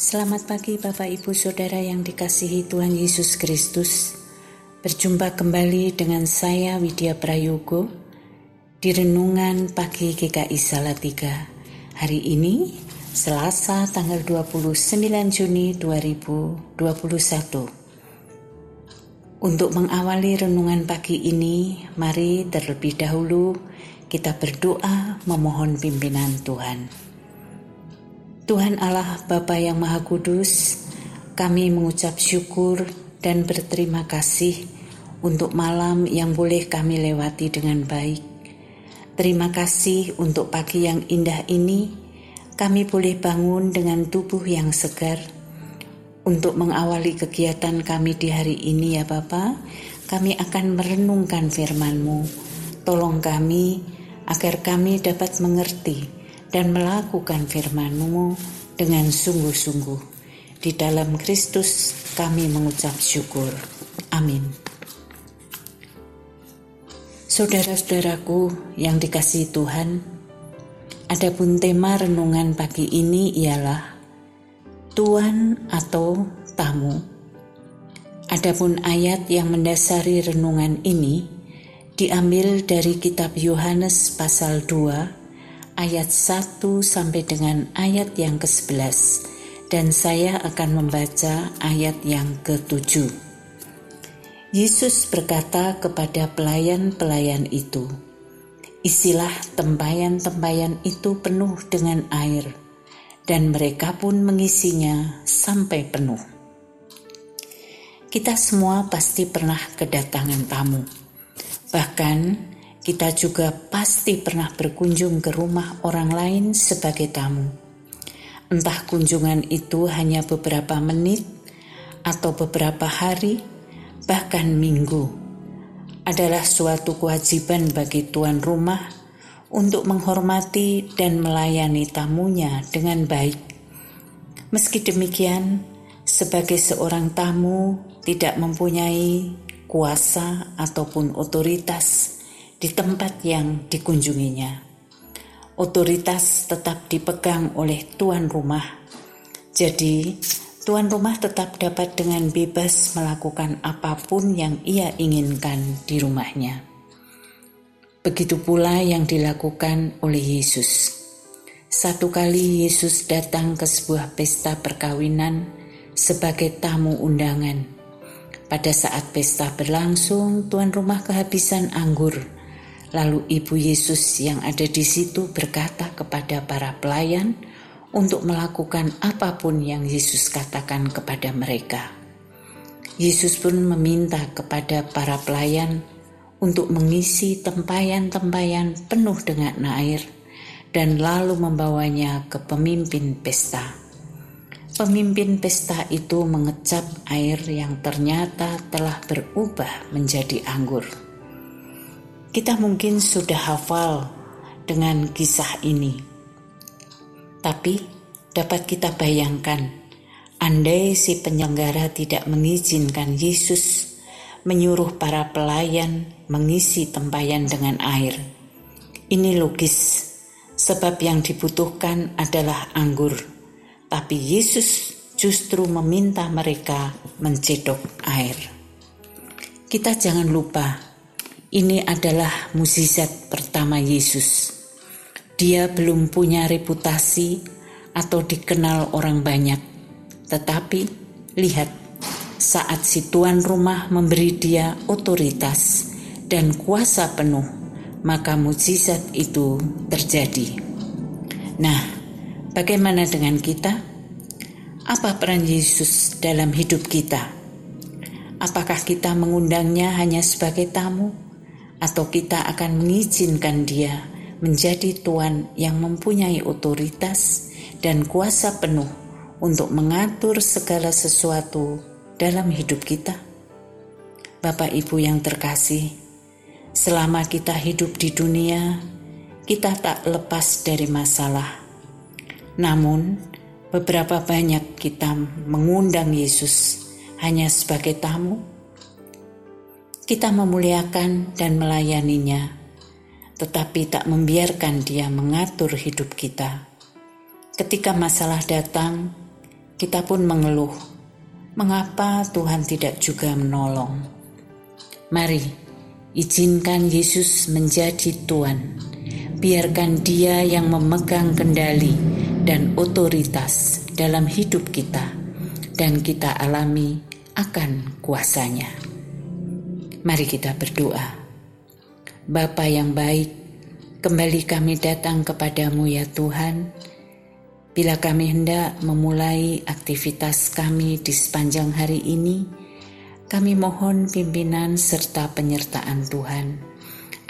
Selamat pagi Bapak Ibu Saudara yang dikasihi Tuhan Yesus Kristus. Berjumpa kembali dengan saya Widya Prayogo di Renungan Pagi GKI Salatiga. Hari ini Selasa tanggal 29 Juni 2021. Untuk mengawali renungan pagi ini, mari terlebih dahulu kita berdoa memohon pimpinan Tuhan. Tuhan Allah Bapa yang Maha Kudus, kami mengucap syukur dan berterima kasih untuk malam yang boleh kami lewati dengan baik. Terima kasih untuk pagi yang indah ini, kami boleh bangun dengan tubuh yang segar. Untuk mengawali kegiatan kami di hari ini ya Bapa, kami akan merenungkan firman-Mu. Tolong kami agar kami dapat mengerti dan melakukan firman-Mu dengan sungguh-sungguh. Di dalam Kristus kami mengucap syukur. Amin. Saudara-saudaraku yang dikasihi Tuhan, adapun tema renungan pagi ini ialah Tuan atau tamu. Adapun ayat yang mendasari renungan ini diambil dari kitab Yohanes pasal 2 ayat 1 sampai dengan ayat yang ke-11 dan saya akan membaca ayat yang ke-7. Yesus berkata kepada pelayan-pelayan itu, Isilah tempayan-tempayan itu penuh dengan air, dan mereka pun mengisinya sampai penuh. Kita semua pasti pernah kedatangan tamu Bahkan kita juga pasti pernah berkunjung ke rumah orang lain sebagai tamu. Entah kunjungan itu hanya beberapa menit atau beberapa hari, bahkan minggu, adalah suatu kewajiban bagi tuan rumah untuk menghormati dan melayani tamunya dengan baik. Meski demikian, sebagai seorang tamu tidak mempunyai kuasa, ataupun otoritas di tempat yang dikunjunginya. Otoritas tetap dipegang oleh tuan rumah. Jadi, tuan rumah tetap dapat dengan bebas melakukan apa pun yang ia inginkan di rumahnya. Begitu pula yang dilakukan oleh Yesus. Satu kali Yesus datang ke sebuah pesta perkawinan sebagai tamu undangan pada saat pesta berlangsung, tuan rumah kehabisan anggur. Lalu ibu Yesus yang ada di situ berkata kepada para pelayan untuk melakukan apa pun yang Yesus katakan kepada mereka. Yesus pun meminta kepada para pelayan untuk mengisi tempayan-tempayan penuh dengan air dan lalu membawanya ke pemimpin pesta. Pemimpin pesta itu mengecap air yang ternyata telah berubah menjadi anggur. Kita mungkin sudah hafal dengan kisah ini, tapi dapat kita bayangkan, andai si penyelenggara tidak mengizinkan Yesus menyuruh para pelayan mengisi tempayan dengan air. Ini logis, sebab yang dibutuhkan adalah anggur tapi Yesus justru meminta mereka mencedok air. Kita jangan lupa, ini adalah mukjizat pertama Yesus. Dia belum punya reputasi atau dikenal orang banyak, tetapi lihat saat si tuan rumah memberi dia otoritas dan kuasa penuh, maka mukjizat itu terjadi. Nah, Bagaimana dengan kita? Apa peran Yesus dalam hidup kita? Apakah kita mengundangnya hanya sebagai tamu, atau kita akan mengizinkan Dia menjadi Tuhan yang mempunyai otoritas dan kuasa penuh untuk mengatur segala sesuatu dalam hidup kita? Bapak Ibu yang terkasih, selama kita hidup di dunia, kita tak lepas dari masalah namun, beberapa banyak kita mengundang Yesus hanya sebagai tamu. Kita memuliakan dan melayaninya, tetapi tak membiarkan Dia mengatur hidup kita. Ketika masalah datang, kita pun mengeluh, mengapa Tuhan tidak juga menolong? Mari, izinkan Yesus menjadi Tuhan. Biarkan Dia yang memegang kendali dan otoritas dalam hidup kita, dan kita alami akan kuasanya. Mari kita berdoa. Bapa yang baik, kembali kami datang kepadamu ya Tuhan, Bila kami hendak memulai aktivitas kami di sepanjang hari ini, kami mohon pimpinan serta penyertaan Tuhan,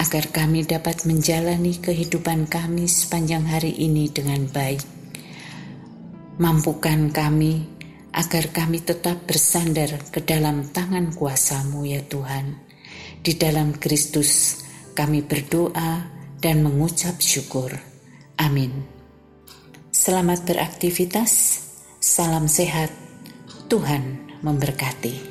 agar kami dapat menjalani kehidupan kami sepanjang hari ini dengan baik. Mampukan kami agar kami tetap bersandar ke dalam tangan kuasamu ya Tuhan. Di dalam Kristus kami berdoa dan mengucap syukur. Amin. Selamat beraktivitas, salam sehat, Tuhan memberkati.